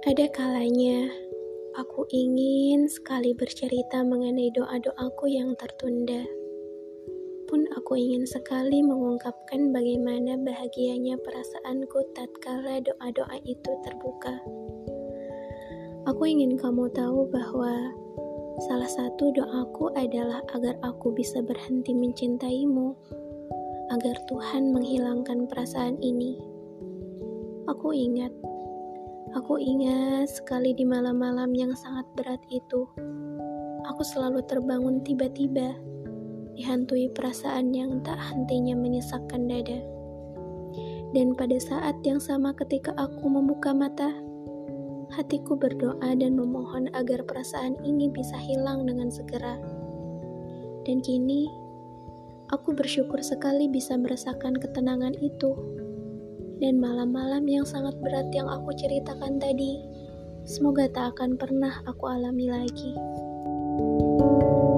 Ada kalanya aku ingin sekali bercerita mengenai doa-doaku yang tertunda. Pun aku ingin sekali mengungkapkan bagaimana bahagianya perasaanku tatkala doa-doa itu terbuka. Aku ingin kamu tahu bahwa salah satu doaku adalah agar aku bisa berhenti mencintaimu, agar Tuhan menghilangkan perasaan ini. Aku ingat Aku ingat sekali di malam-malam yang sangat berat itu. Aku selalu terbangun tiba-tiba, dihantui perasaan yang tak hentinya menyesakkan dada. Dan pada saat yang sama ketika aku membuka mata, hatiku berdoa dan memohon agar perasaan ini bisa hilang dengan segera. Dan kini, aku bersyukur sekali bisa merasakan ketenangan itu dan malam-malam yang sangat berat yang aku ceritakan tadi, semoga tak akan pernah aku alami lagi. thank you